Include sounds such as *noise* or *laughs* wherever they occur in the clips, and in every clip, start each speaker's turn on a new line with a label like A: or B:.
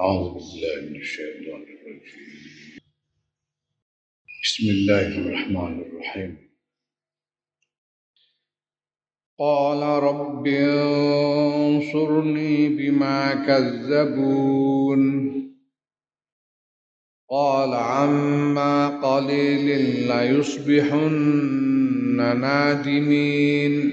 A: أعوذ بالله من الشيطان الرجيم. بسم الله الرحمن الرحيم. قال رب انصرني بما كذبون. قال عما قليل ليصبحن نادمين.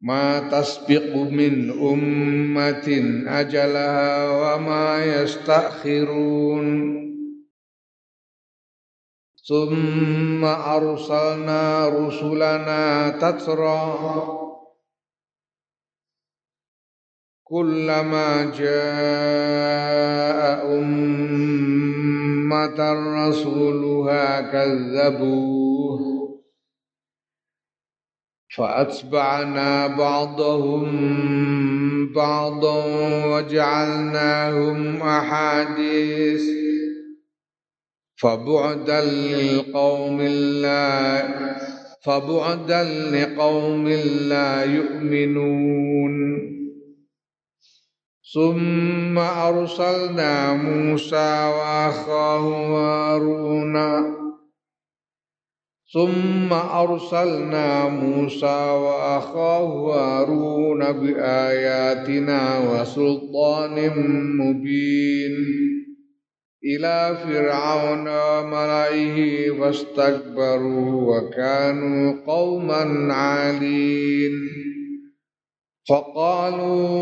A: ما تسبق من أمة أجلها وما يستأخرون. ثم أرسلنا رسلنا تترى كلما جاء أمة رسولها كذبوه. فأتبعنا بعضهم بعضا وجعلناهم أحاديث فبعدا للقوم لا فبعدا لقوم لا يؤمنون. ثم أرسلنا موسى وأخاه هارون ثم أرسلنا موسى وأخاه هارون بآياتنا وسلطان مبين إلى فرعون وملئه فاستكبروا وكانوا قوما عالين فقالوا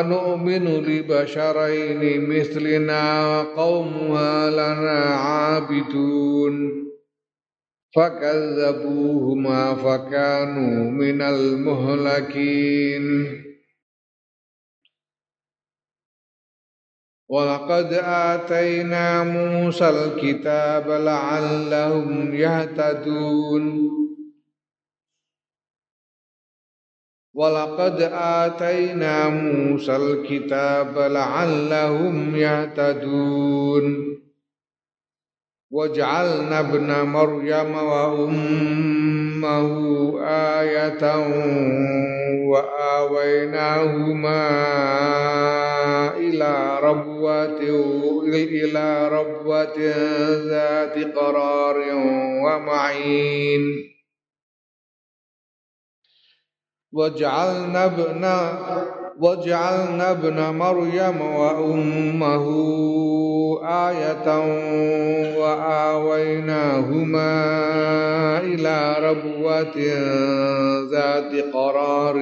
A: أنؤمن لبشرين مثلنا وقومها لنا عابدون فكذبوهما فكانوا من المهلكين. ولقد آتينا موسى الكتاب لعلهم يهتدون. ولقد آتينا موسى الكتاب لعلهم يهتدون. وجعلنا ابن مريم وأمه آية وآويناهما إلى ربوة إلى ربوة ذات قرار ومعين. وجعلنا ابن وجعلنا ابن مريم وأمه آية وآويناهما إلى ربوة ذات قرار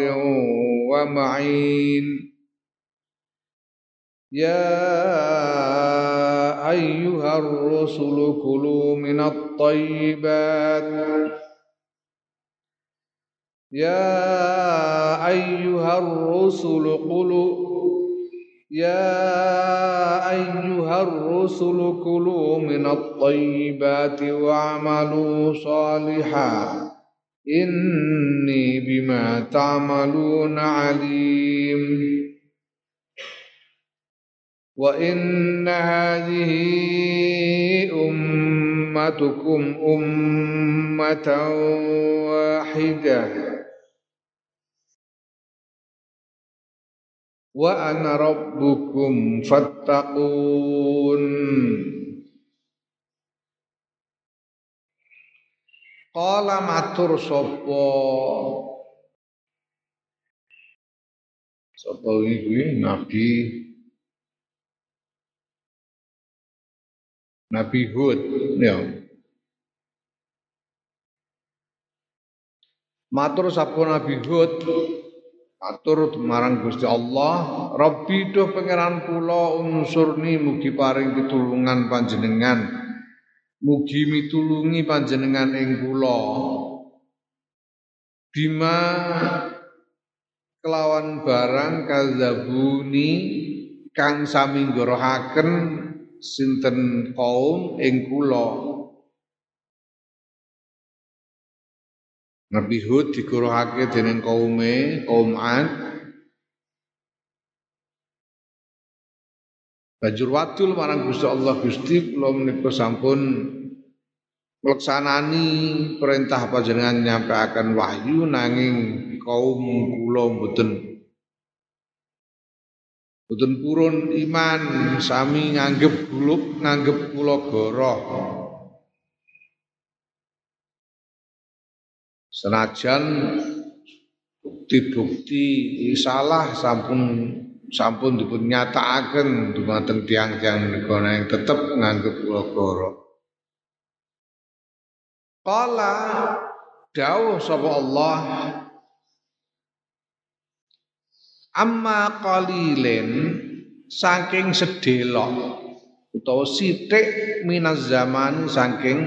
A: ومعين. يا أيها الرسل كلوا من الطيبات. يا أيها الرسل قلوا يا أيها الرسل كلوا من الطيبات واعملوا صالحا. إني بما تعملون عليم. وإن هذه أمتكم أمة واحدة. Wa ana rabbukum fattaqun. Qala matur sapa? Sapa iki nabi. Nabi Hud ya. Matur sapa Nabi Hud Atur marang Gusti Allah, Rabbi duh pangeran kula unsurni mugi paring pitulungan panjenengan. Mugi mitulungi panjenengan ing kula. Bima kelawan barang kadzabuni kang sami ngorohaken sinten kaum ing kula Nabi Hud diguruhake dening kaume kaum Ad. Banjur wadul marang Gusti Allah. Gusti kula menika sampun melaksanani perintah panjenengan akan wahyu nanging kaum kula mboten. Mboten purun iman sami nganggep gulup nganggep kula goroh Senajan bukti-bukti salah sampun sampun dipun nyatakaken dumateng tiang-tiang menika yang tetep nganggep kula goro. Qala dawuh sapa Allah Amma qalilen saking sedelok utawa sithik minaz zaman saking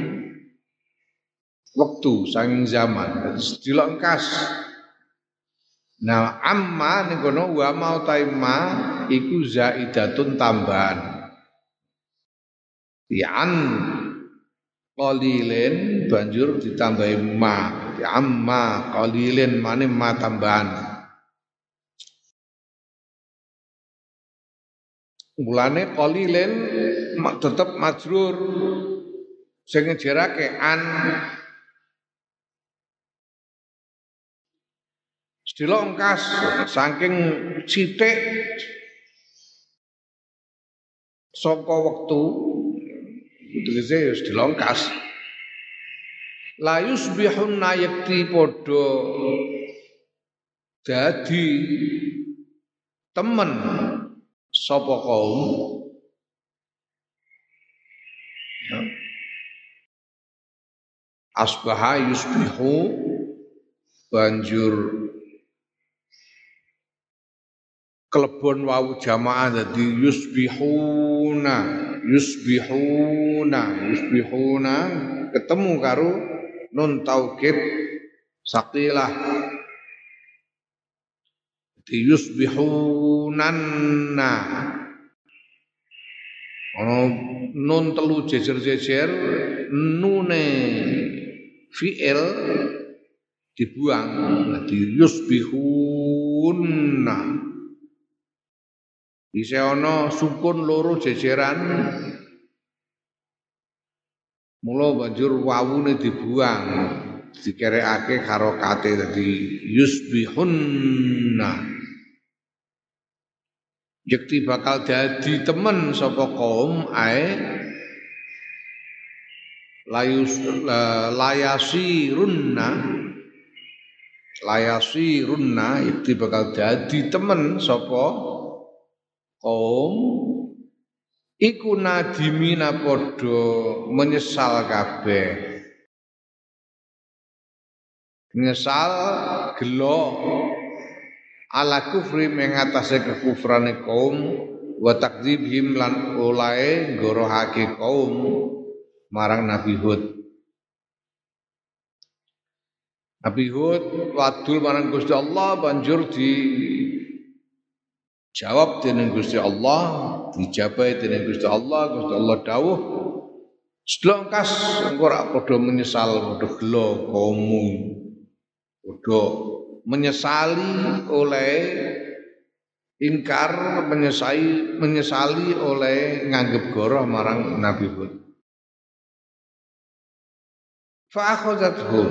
A: waktu saking zaman sedilok engkas Nah, amma ning kono wa mau taima iku zaidatun tambahan. Yan qalilen banjur ditambahi ma. Amma qalilen mane ma tambahan. Mulane qalilen tetep majrur sing ngejerake an dilongkas saking sithik. Saka wektu tegese wis dilongkas. La yusbihunna yakti padha dadi temen sapa kaum. Asbaha yusbihu banjur kelebon wau jamaah dadi yusbihuna yusbihuna yusbihuna. Ketemu karo nun taukid sakilah di yusbihunanna. Ono nun telu jejer-jejer nune fi'il dibuang. Di yusbihunna Isih ana sukun loro jejeran. Mula banjur wawune dibuang, dikerekake karo kate dadi yusbihunna. Yekti bakal dadi temen sapa kaum ae layus layasi runna yekti bakal dadi temen sapa kaum iku nadimina padha menyesal kabeh. Menyesal gelo ala kufri mengatasi kekufrane kaum wa takdzibhim lan olae gorohake kaum marang Nabi Hud. Nabi Hud wadul marang Gusti Allah banjur di Jawab dening Gusti Allah, dijabahi dening Gusti Allah, Gusti Allah dawuh Sedlongkas engko ora padha menyesal padha gelo kaummu. Padha menyesali oleh ingkar menyesali menyesali oleh nganggep goroh marang Nabi Hud. Fa akhazathum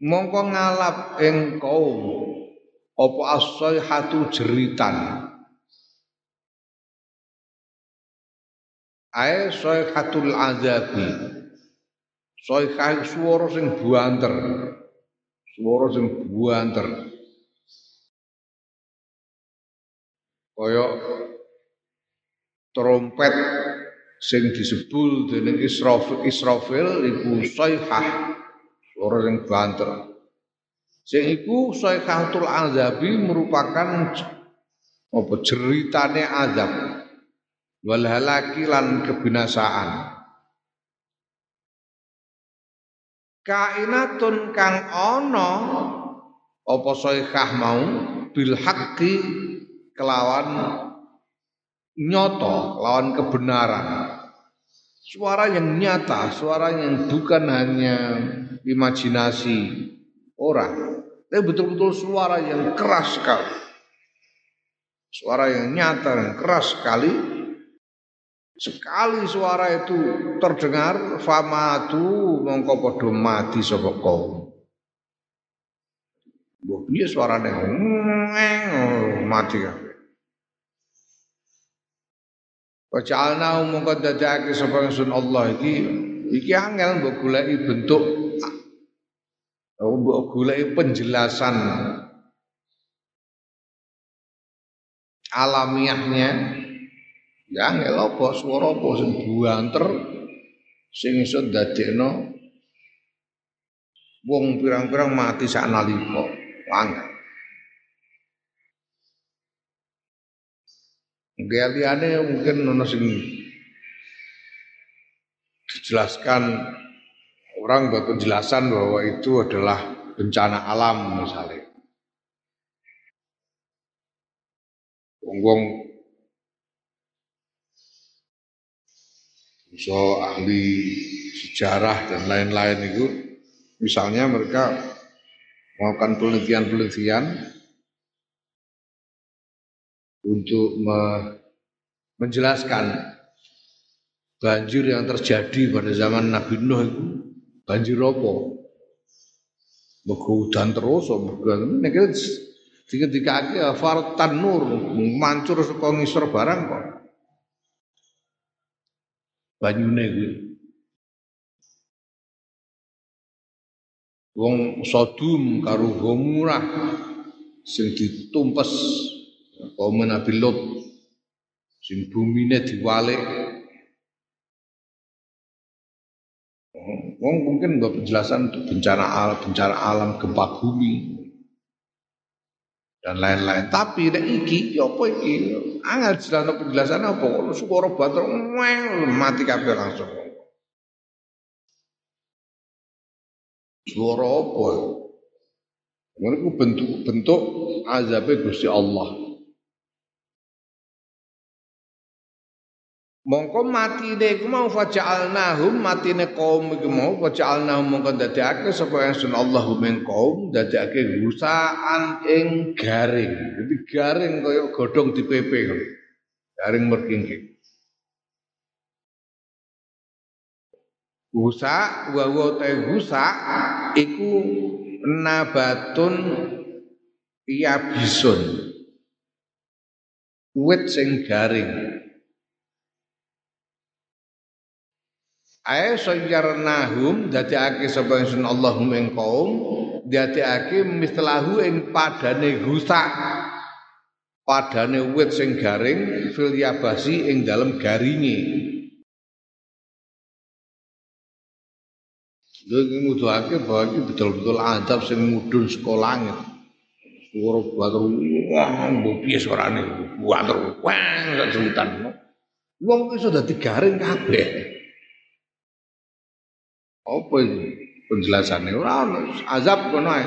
A: mongko ngalap ing kaum apa as-sayhatu jeritan? Ae sayhatul azabi. Sayhah swara sing buanter. Swara sing buanter. Kaya trompet sing disebul dening Israfil Israfil iku sayhah. Swara sing banter Sing iku Saikatul Azabi merupakan apa jeritane azab wal halaki lan kebinasaan. Kainatun kang ana apa saikah mau bil haqqi kelawan nyoto, lawan kebenaran. Suara yang nyata, suara yang bukan hanya imajinasi orang, tapi betul-betul suara yang keras sekali. Suara yang nyata dan keras sekali. Sekali suara itu terdengar, famatu mongko padha mati sapa kaum. Mbok piye suarane mati kan. Waja'alna mongko dadake sapa sun Allah iki iki angel mbok goleki bentuk mbok goleki penjelasan alamiahnya. Ya angel apa swara apa sing buanter sing iso dadekno wong pirang-pirang mati sak nalika. Angel Galiane mungkin ono sing dijelaskan orang buat penjelasan bahwa itu adalah bencana alam misalnya. Wong so ahli sejarah dan lain-lain itu misalnya mereka melakukan penelitian-penelitian untuk me menjelaskan banjir yang terjadi pada zaman Nabi Nuh itu banjir apa? Mergo udan terus, mergo nek ketika akhir fartan nur mancur saka ngisor barang kok. Banyune kuwi. Wong Sodom karo Gomorrah sing ditumpes kaum Nabi Lot sing bumine diwalik Mungkin mbok penjelasan untuk bencana alam, bencana alam gempa bumi dan lain-lain. Tapi nek iki ya apa iki? Angel jelasno penjelasan apa? Suara batur mati kabeh langsung. Suara apa? Mereka bentuk-bentuk azabnya Gusti Allah. Mongko matine iku mau faja'alnahum matine kaum iku mau faja'alnahum mongko dadekake sapa ingsun Allahu min kaum dadekake gusaan ing garing. Jadi garing kaya godhong dipepe garing merkingking Gusa wa wa ta gusa iku nabatun bisun wit sing garing Ae sayyarnahum dadekake sapa ingsun Allahum ing kaum dadekake mislahu ing padane gusak padane wit sing garing fil yabasi ing dalem garinge Lha nuduhake bahwa iki betul-betul adab sing mudhun saka langit. Suara batur wah mbok piye suarane batur wah sak semutan. Wong iso dadi garing kabeh. Apa itu penjelasannya? Ora azab kono ae.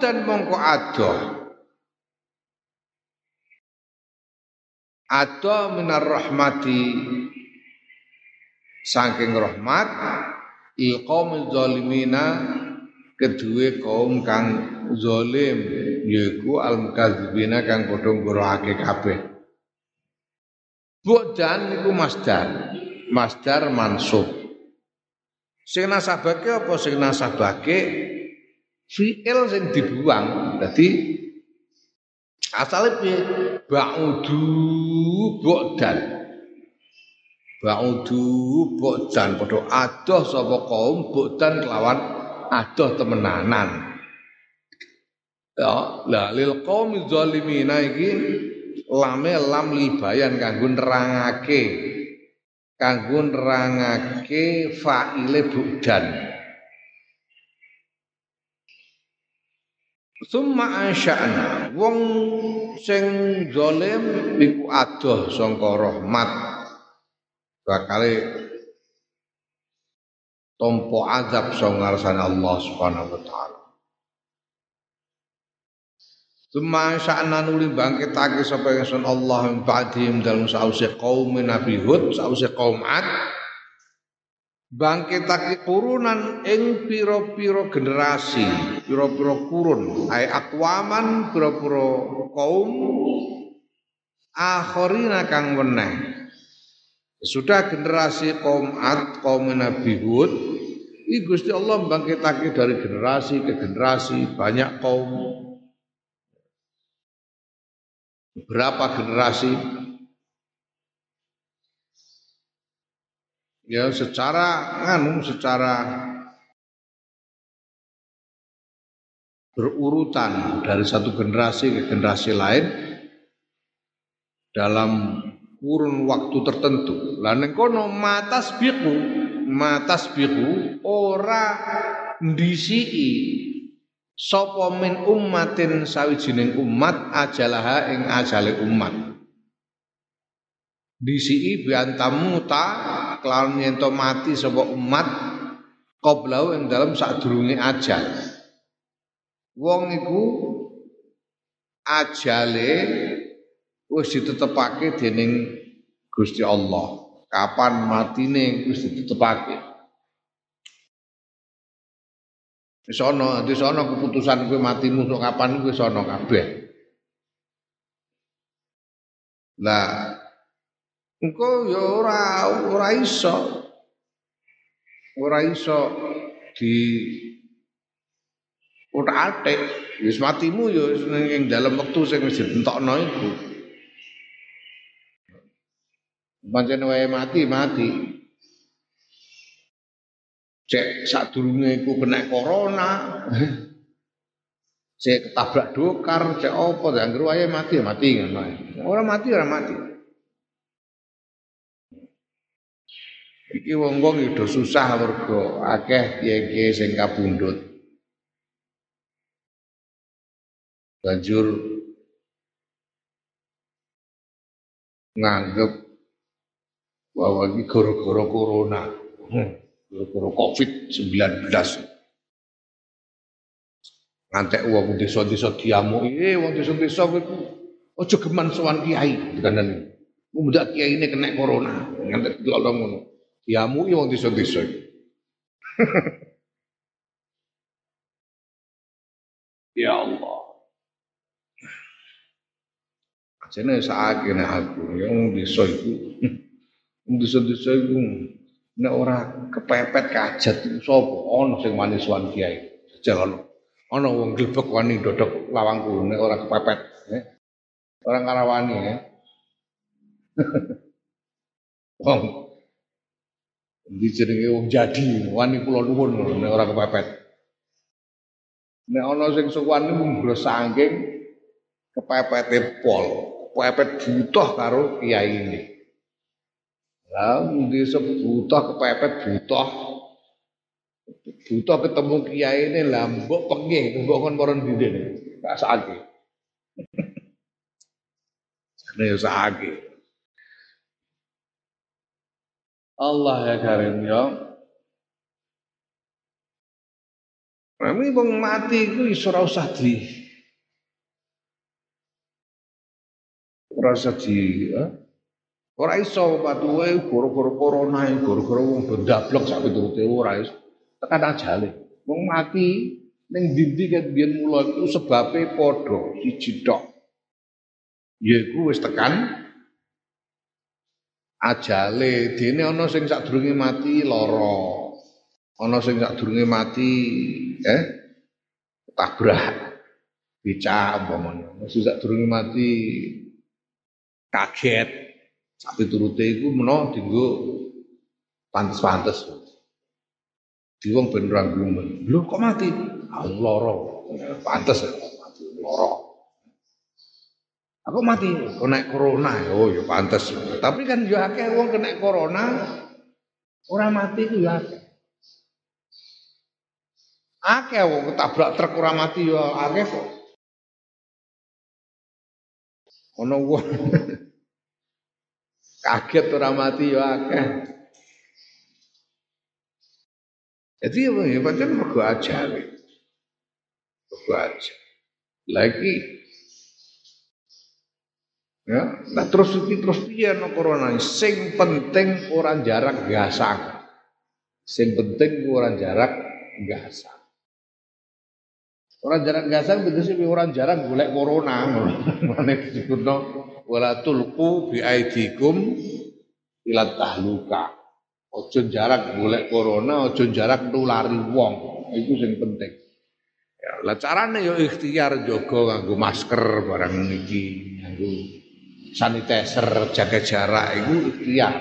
A: dan mongko adoh. Adoh minar rahmati saking rahmat ilqaumil zalimina kedua kaum kang zalim yaiku al mukadzibina kang padha ngorohake kabeh. Budan niku masdar masdar mansub. Sing nasabake apa sing nasabake fi'il sing dibuang. Dadi asale piye? Ba'udu bu'dan. Ba'udu bu'dan padha adoh sapa kaum bu'dan kelawan adoh temenanan. Ya, la lil qaumi zalimina iki lame lam libayan kanggo nerangake kanggo nerangake faile budan Summa ansya'na wong sing zalim iku adoh sangka rahmat. Bakale tompo azab sing ngarsane Allah Subhanahu wa taala Suma sya'na nuli bangkitake sapa ingsun Allah ing ba'dihim dalem sause kaum Nabi Hud, sause kaum Ad. Bangkitake kurunan ing pira-pira generasi, pira-pira kurun, ai akwaman pira-pira kaum akhirina kang weneh. Sudah generasi kaum Ad, kaum Nabi Hud, ini Gusti Allah bangkitake dari generasi ke generasi banyak kaum berapa generasi ya secara anu secara berurutan dari satu generasi ke generasi lain dalam kurun waktu tertentu. Lah ning kono matas biku, matas biku ora ndisiki sapa min ummatin sawijining umat ajalaha ing ajale umat. Disiki biantamu ta kelawan yen mati sapa umat ing dalam sadurunge ajal. Wong iku ajale wis ditetepake dening Gusti Allah. Kapan matine wis ditetepake Wis ana, wis ana keputusan kowe matimu sok kapan wis ana kabeh. Lah engko ya ora ora iso. Ora iso di ora atik. Wis matimu ya ning dalam wektu sing wis ditentokno iku. Pancen wae mati mati. Cek sadurunge iku kena corona. Cek ketabrak dokar, cek apa anggere wae mati mati ngono. Ora mati ora mati. Iki wong-wong udah susah mergo akeh kiye-kiye sing kabundut. Banjur nganggep bahwa ini gara-gara corona. Hmm gara Covid-19. Ngantek wong desa-desa diamu, eh wong desa-desa kuwi aja geman sowan kiai dikandani. Mudak kiai ini kena corona, ngantek dilolong ngono. Diamu wong desa-desa. *laughs* ya Allah. Jane nek aku, yang desa iku. *laughs* Wong desa-desa iku nek ora kepepet kajat sapa? Ana sing wani suwan kiai jajal ana wong glebek wani dodok lawangku nek ora kepepet eh. ora ngarawani ya *laughs* wong. Di jenenge wong jadi wani kula nuwun nek ora kepepet. Nek ana sing sowan niku saking kepepete pol kepepet butuh karo kiai ini lah sebuta kepepet butuh. Butuh ketemu kiai ini lah mbok pengih mbok kon moron gak sakit Ini ya sakit Allah ya karim ya Kami bang mati itu di ora usah di eh? Ora iso patuhe gara-gara corona, gara-gara wong bendablek sak piturute ora iso. Tekan ajale. Wong mati ning ndi ket biyen mula iku sebabe padha siji tok. Yaiku wis tekan ajale dene ana sing sadurunge mati lara. Ana sing sadurunge mati eh tabrak becak umpamane. Sing sadurunge mati kaget Sapi turute iku menawa dienggo pantes-pantes. Di wong ben ora glumen. Lho kok mati? Ah lara. Pantes mati lara. Aku mati kena corona. Oh ya pantes. Tapi kan yo akeh wong kena corona ora mati ku ya. Akeh wong ketabrak truk ora mati yo akeh kok. Ono wong Kaget ora mati ya akeh. Jadi ya pancen mergo ajare. Mergo. Lagi Ya, nah terus iki terus piye no corona sing penting orang jarak gasang, Sing penting orang jarak gasang. Orang jarak gasang sih orang jarak golek corona ngono. disebutno wala tulqu bi aidikum ila tahluka. Ojo jarak golek corona, ojo jarak nulari wong. Itu sing penting. Ya, lah carane yo ikhtiar jaga nganggo masker barang niki, nganggo sanitizer, jaga jarak itu ikhtiar.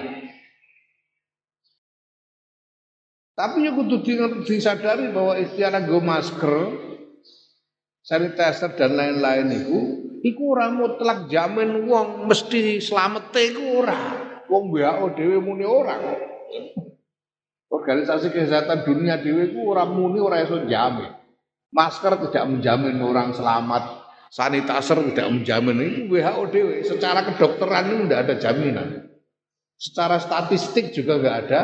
A: Tapi ya kudu disadari bahwa ikhtiar nganggo masker, sanitizer dan lain-lain itu iku ora mutlak jamin wong mesti slamete iku ora. Wong WHO dhewe muni ora. Organisasi Kesehatan Dunia dhewe iku ora muni ora iso jamin. Masker tidak menjamin orang selamat, sanitizer tidak menjamin. Itu WHO dewe. Secara kedokteran itu tidak ada jaminan. Secara statistik juga nggak ada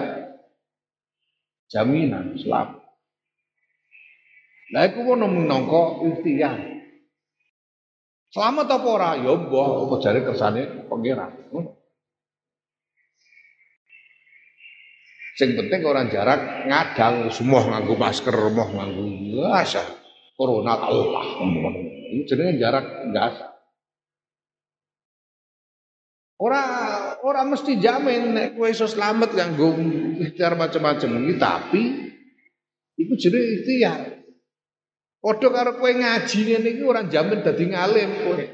A: jaminan selamat. Nah, aku mau nongko ikhtiar. Selamat apa ora? Ya mbah, apa jare kersane pangeran. Sing penting orang jarak ngadang semua nganggo masker, semua nganggo biasa. Corona Allah. Ini jenenge jarak biasa. Ora ora mesti jamin nek kowe iso slamet nganggo ikhtiar macam-macam iki, tapi iku jenenge ikhtiar. Padha karo kowe ngaji ngene iki ora jamin dadi ngalim kowe.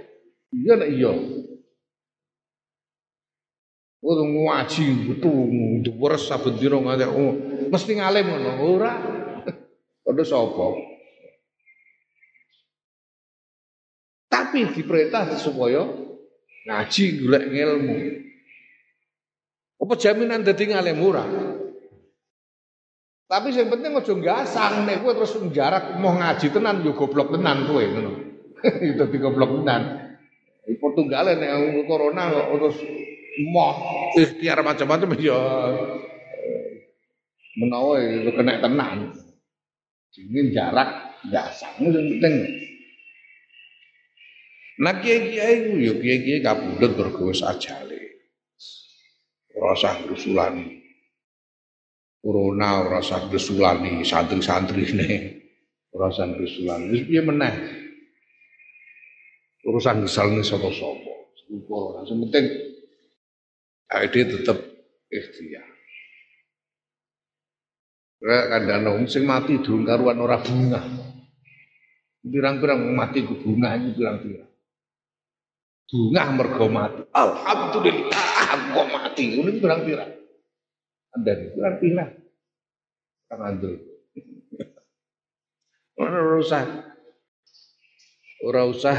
A: Iya nek iya. Oh ngaji betul dhuwur saben dina ngate oh, mesti ngalim ngono ora. *laughs* Padha sapa? Tapi diperintah supaya ngaji golek ilmu. Apa jaminan dadi ngalim ora? Tapi yang penting aja gasang nek kowe terus jarak mau ngaji tenan yo goblok tenan kowe ngono. *laughs* Itu di goblok tenan. Portugal nek corona terus moh ikhtiar macam-macam ya menawa itu kena tenan. Jadi jarak itu yang penting. Nah kiai-kiai itu ya kiai-kiai kabudut bergawe ajale. Ora usah grusulani. Corona ora usah grusulani santri-santri ini. Ora grusulani. Wis piye meneh. Urusan gesalne sapa-sapa. Corona. Sing penting dia tetap ikhtiar. Kadang kadang sing mati durung karuan ora bunga. Pirang-pirang mati ku bunga ini pirang-pirang. Bunga mergo mati. Alhamdulillah kok mati. Ini pirang-pirang. Anda pirang-pirang. Kang Andul. Ora usah. Ora usah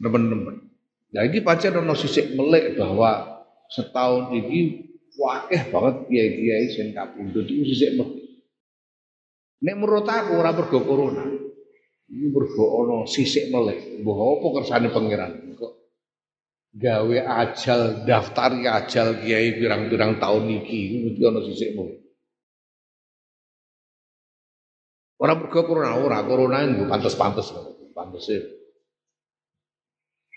A: nemen-nemen. Nah ini pancen ono sisik melek bahwa setahun ini wakeh banget kiai-kiai sing kapundhut iku sisik mesti. Nek menurut aku ora mergo corona. Ini mergo ana sisik melek. Mbah apa kersane pangeran? Gawe ajal daftar ajal kiai pirang-pirang tahun iki mesti ana sisik melek. Ora mergo corona, ora corona nggo pantes-pantes pantes e.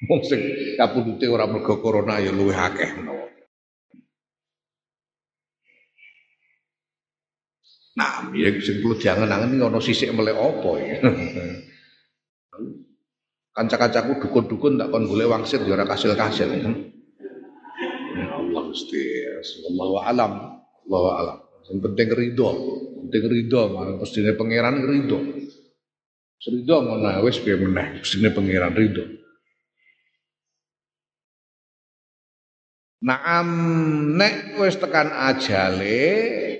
A: Wong sing kapundhute ora mergo corona ya luwih akeh. Nah, ya sing diangen-angen iki ana sisik melek apa ya. Kanca-kancaku dukun-dukun tak kon golek wangsit ya ora kasil-kasil. Ya Allah mesti wallahu alam, wallahu alam. Yang penting ridho, penting ridho, marang pestine pangeran ridho. Ridho ngono wis piye meneh, pestine pangeran ridho. Naam nek wis tekan ajale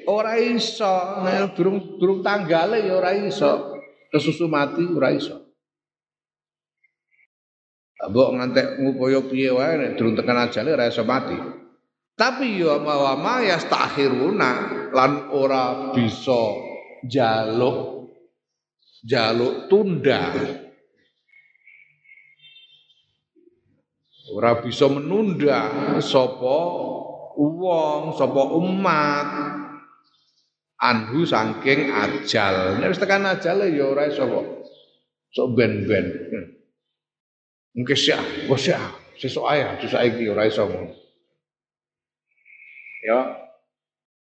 A: ora iso, nek durung durung tanggale ya ora iso. Kesusu mati ora iso. Mbok ngantek ngupaya piye wae nek durung tekan ajale ora iso mati. Tapi ya mawama ya stakhiruna lan ora bisa jaluk jaluk tunda Ora bisa menunda sapa wong, sapa umat anhu saking ajal. Nek wis tekan ajal ya ora iso kok. Sok ben-ben. Mungkin sih, kok sih, Sesuk ae, sesuk saiki ora iso. Ya.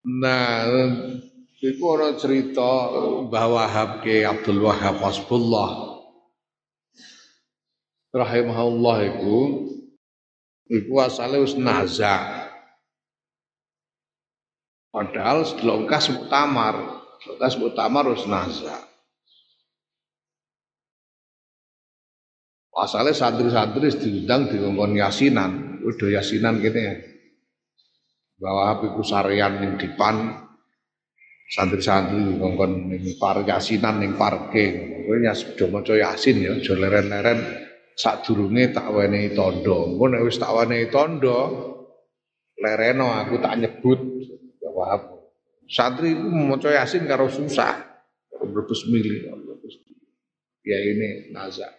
A: Nah, iku ora cerita Mbah Wahab ke Abdul Wahab Hasbullah. Rahimahullah iku iku asale wis naza. Padahal sedelongkas muktamar, sedelongkas muktamar wis naza. Asalnya santri-santri diundang di ngomong yasinan, udah yasinan gitu ya. Bawa HP ku sarian ning dipan santri-santri ngomong ning par yasinan parke. Kowe nyas do maca yasin ya, aja leren-leren sadurunge tak wenehi tondo. Engko wis tak wenehi tondo lereno aku tak nyebut bahwa santri itu maca yasin karo susah. Berbes mili. Ya ini nazar.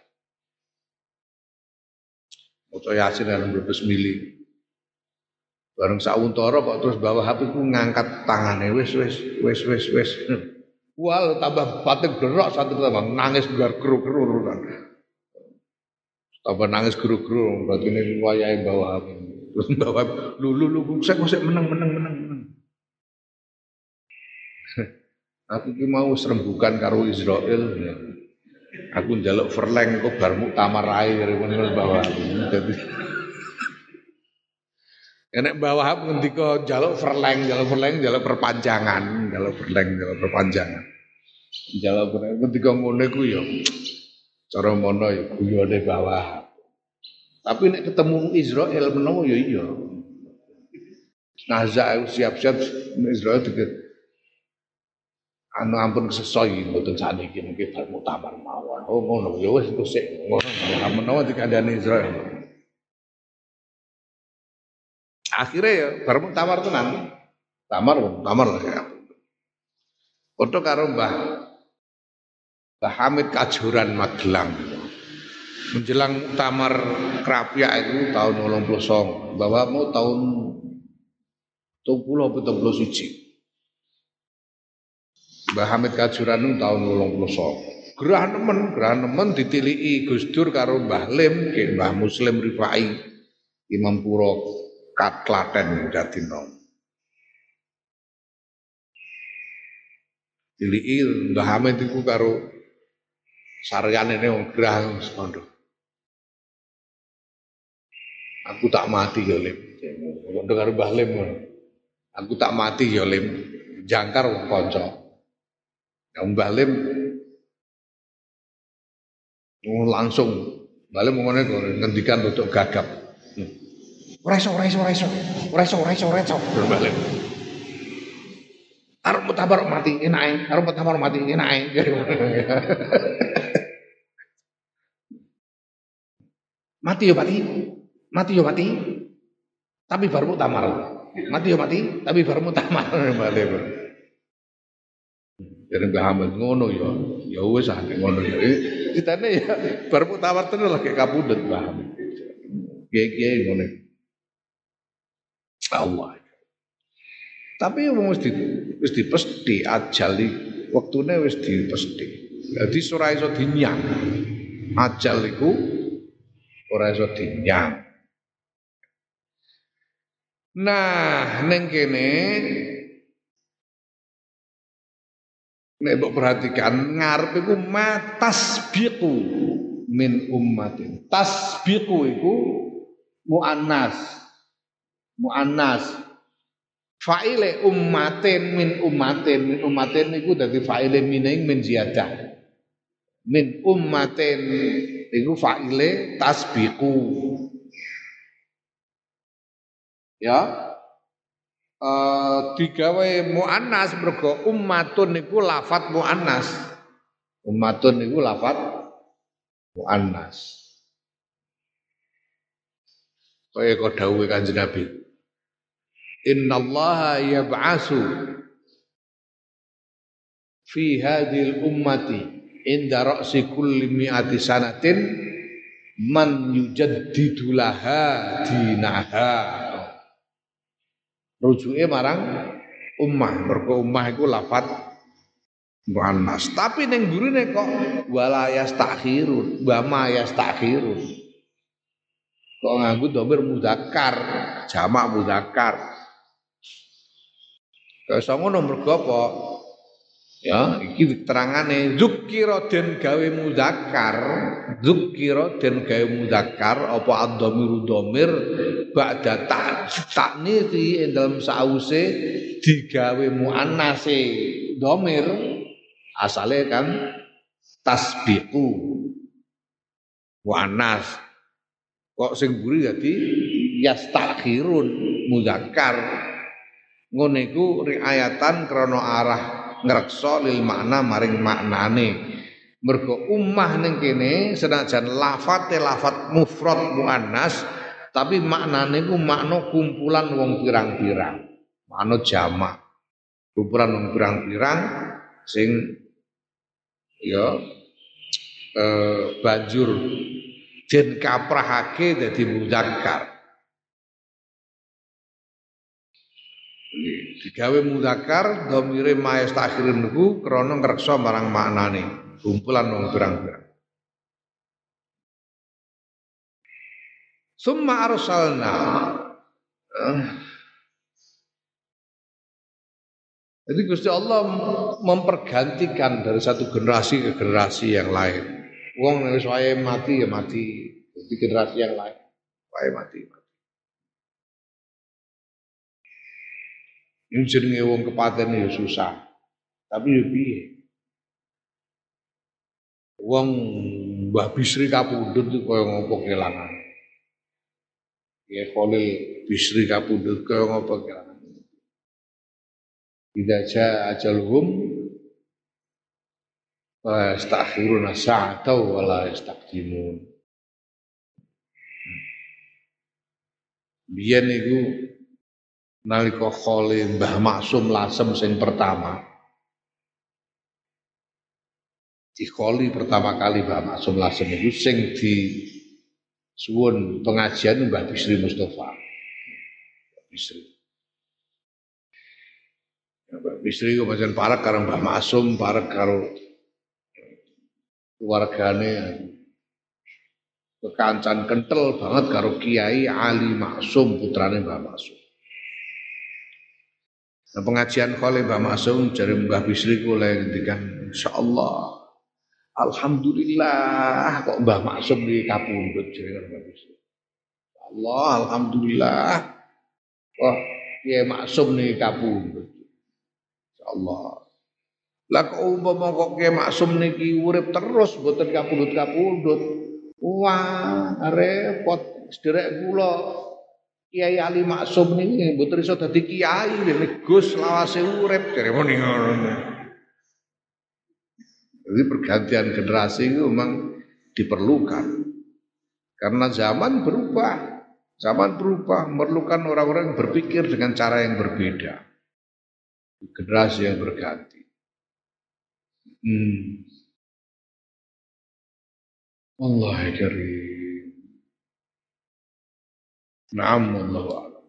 A: Maca Yasin dalam berbes mili. Bareng sauntara kok terus bawa HP ku ngangkat tangane wis wis wis wis wis. Wal tambah batik derok satu tambah nangis kru-kru kan. Tambah nangis kru-kru berarti ini wayahe bawa HP. Terus bawa lu lu lu saya kok menang menang menang. Aku mau serembukan karo Israel. Ya. Aku njaluk verleng kok bar muktamar ae ngono bawah. Dadi Enek bawah ngendika njaluk verleng, njaluk verleng, njaluk perpanjangan, njaluk verleng, njaluk perpanjangan. Njaluk verleng ngendika ngono iku ya cara mono ya guyone bawah. Tapi nek ketemu Israel menawa ya iya. Nazar siap-siap Israel dikit anu ampun kesesoy mboten sakniki mungkin bar muktamar mawon. Oh ngono ya wis engko sik ngono menawa dikandani Israel. Akhirnya ya bar muktamar tenan. Tamar tamar ya. Foto karo Mbah Mbah Hamid Kajuran Magelang. Menjelang muktamar Krapia itu tahun 89, bahwa mau tahun 70 atau 71. Mbah Hamid Kajuran tahun 89. Gerah nemen, gerah nemen ditiliki Gus Dur karo Mbah Lim, Mbah Muslim Rifai, Imam Puro Katlaten Jatinong. Tiliki Mbah Hamid iku karo saryane wong gerah sekondo. Aku tak mati ya Lim. Kondo karo Mbah Lim Aku tak mati ya Lim. Jangkar wong kanca. Yang Balim langsung Balim ngomongnya ngendikan untuk gagap. Ora iso, ora iso, ora iso. Ora iso, ora iso, ora iso. Balim. Arep mutabar mati enake, arep mutabar mati enake. *laughs* mati yo mati. Mati yo mati. Tapi baru mutamar. Mati yo mati, tapi baru mutamar. Balim. Jadi Mbah Hamid ngono ya. Ya wis ah ngono ya. Ditane ya bar mutawar tenan lagi kapundhut Mbah Hamid. Kiai-kiai ngono. Allah. Tapi wong wis di wis dipesti ajal wektune wis dipesti. Jadi ora iso dinyang. Ajal iku ora iso dinyang. Nah, neng kene Nek mbok perhatikan ngarep iku matasbiqu min ummatin. Tasbiqu iku muannas. Muannas. Fa'ile ummatin min ummatin min ummatin iku dadi fa'ile mining min ziyadah. Min ummatin iku fa'ile tasbiqu. Ya, uh, digawe muannas mergo ummatun niku lafat muannas. Ummatun niku lafat muannas. Kaya kau dawuhe Kanjeng Nabi. Innallaha yab'asu fi hadhil ummati inda ra'si kulli mi'ati sanatin man yujaddidu laha dinaha rujuke marang ummah mergo ummah iku lafat muannas tapi ning burine kok wala yastakhirun wa ma yastakhirun Kok nganggo domir mudakar, jamak mudakar. Kaya ngono mergo apa? Ya, iki terangane zukira den gawe mudzakkar, zukira den gawe mudzakkar apa ad-dhamiru dhamir ba'da taknisi ing dalam sause digawe muannase dhamir asale kan tasbiqu. Muannas. Kok sing buri dadi? Yastakhirun mudzakkar ngene iku riayatan krana arah ngrekso lil makna maring maknane. Mergo ummah ning kene senajan lafate lafat mufrad muannas tapi maknane ku makna kumpulan wong pirang-pirang. Makna jamak. Kumpulan wong pirang-pirang sing ya eh, banjur den kaprahake dadi muzakkar. Digawe mudakar domire maes takhirin niku krana ngreksa marang maknane kumpulan wong pirang-pirang Summa arsalna Jadi Gusti Allah mempergantikan dari satu generasi ke generasi yang lain. Wong nek wae mati ya mati. Di generasi yang lain wae mati. Ini jenenge wong kepaten ya susah. Tapi ya piye? Wong Mbah Bisri kapundhut kaya ngopo kelangan. Ya Khalil Bisri kapundhut kaya ngopo kelangan. Tidak ja ajaluhum wa yastakhiruna sa'ata wa la yastaqdimun. Biyen niku nalika kholi Mbah Maksum Lasem sing pertama di kholi pertama kali Mbah Maksum Lasem itu sing di suwun pengajian Mbah Bisri Mustafa. Bisri. Mbah Bisri kok pancen parek karo Mbah Maksum parek karo keluargane kekancan kental banget karo Kiai Ali Maksum putrane Mbah Maksum. Nah, pengajian kali Mbah Masum dari Mbah Bisri kula ngendikan insyaallah Alhamdulillah kok Mbah Maksum di kapundhut jenengan Bisri. Allah alhamdulillah. Wah, Kiai Maksum nih kapundhut. Insyaallah. Lah kok umpama kok Kiai Maksum niki urip terus mboten kapundhut-kapundhut. Wah, repot sederek kula Kiai Ali Maksum niki mboten iso dadi kiai Gus lawase urip jare ngono. Jadi pergantian generasi itu memang diperlukan. Karena zaman berubah. Zaman berubah memerlukan orang-orang yang berpikir dengan cara yang berbeda. Generasi yang berganti. Hmm. Allah karim. Naam Allah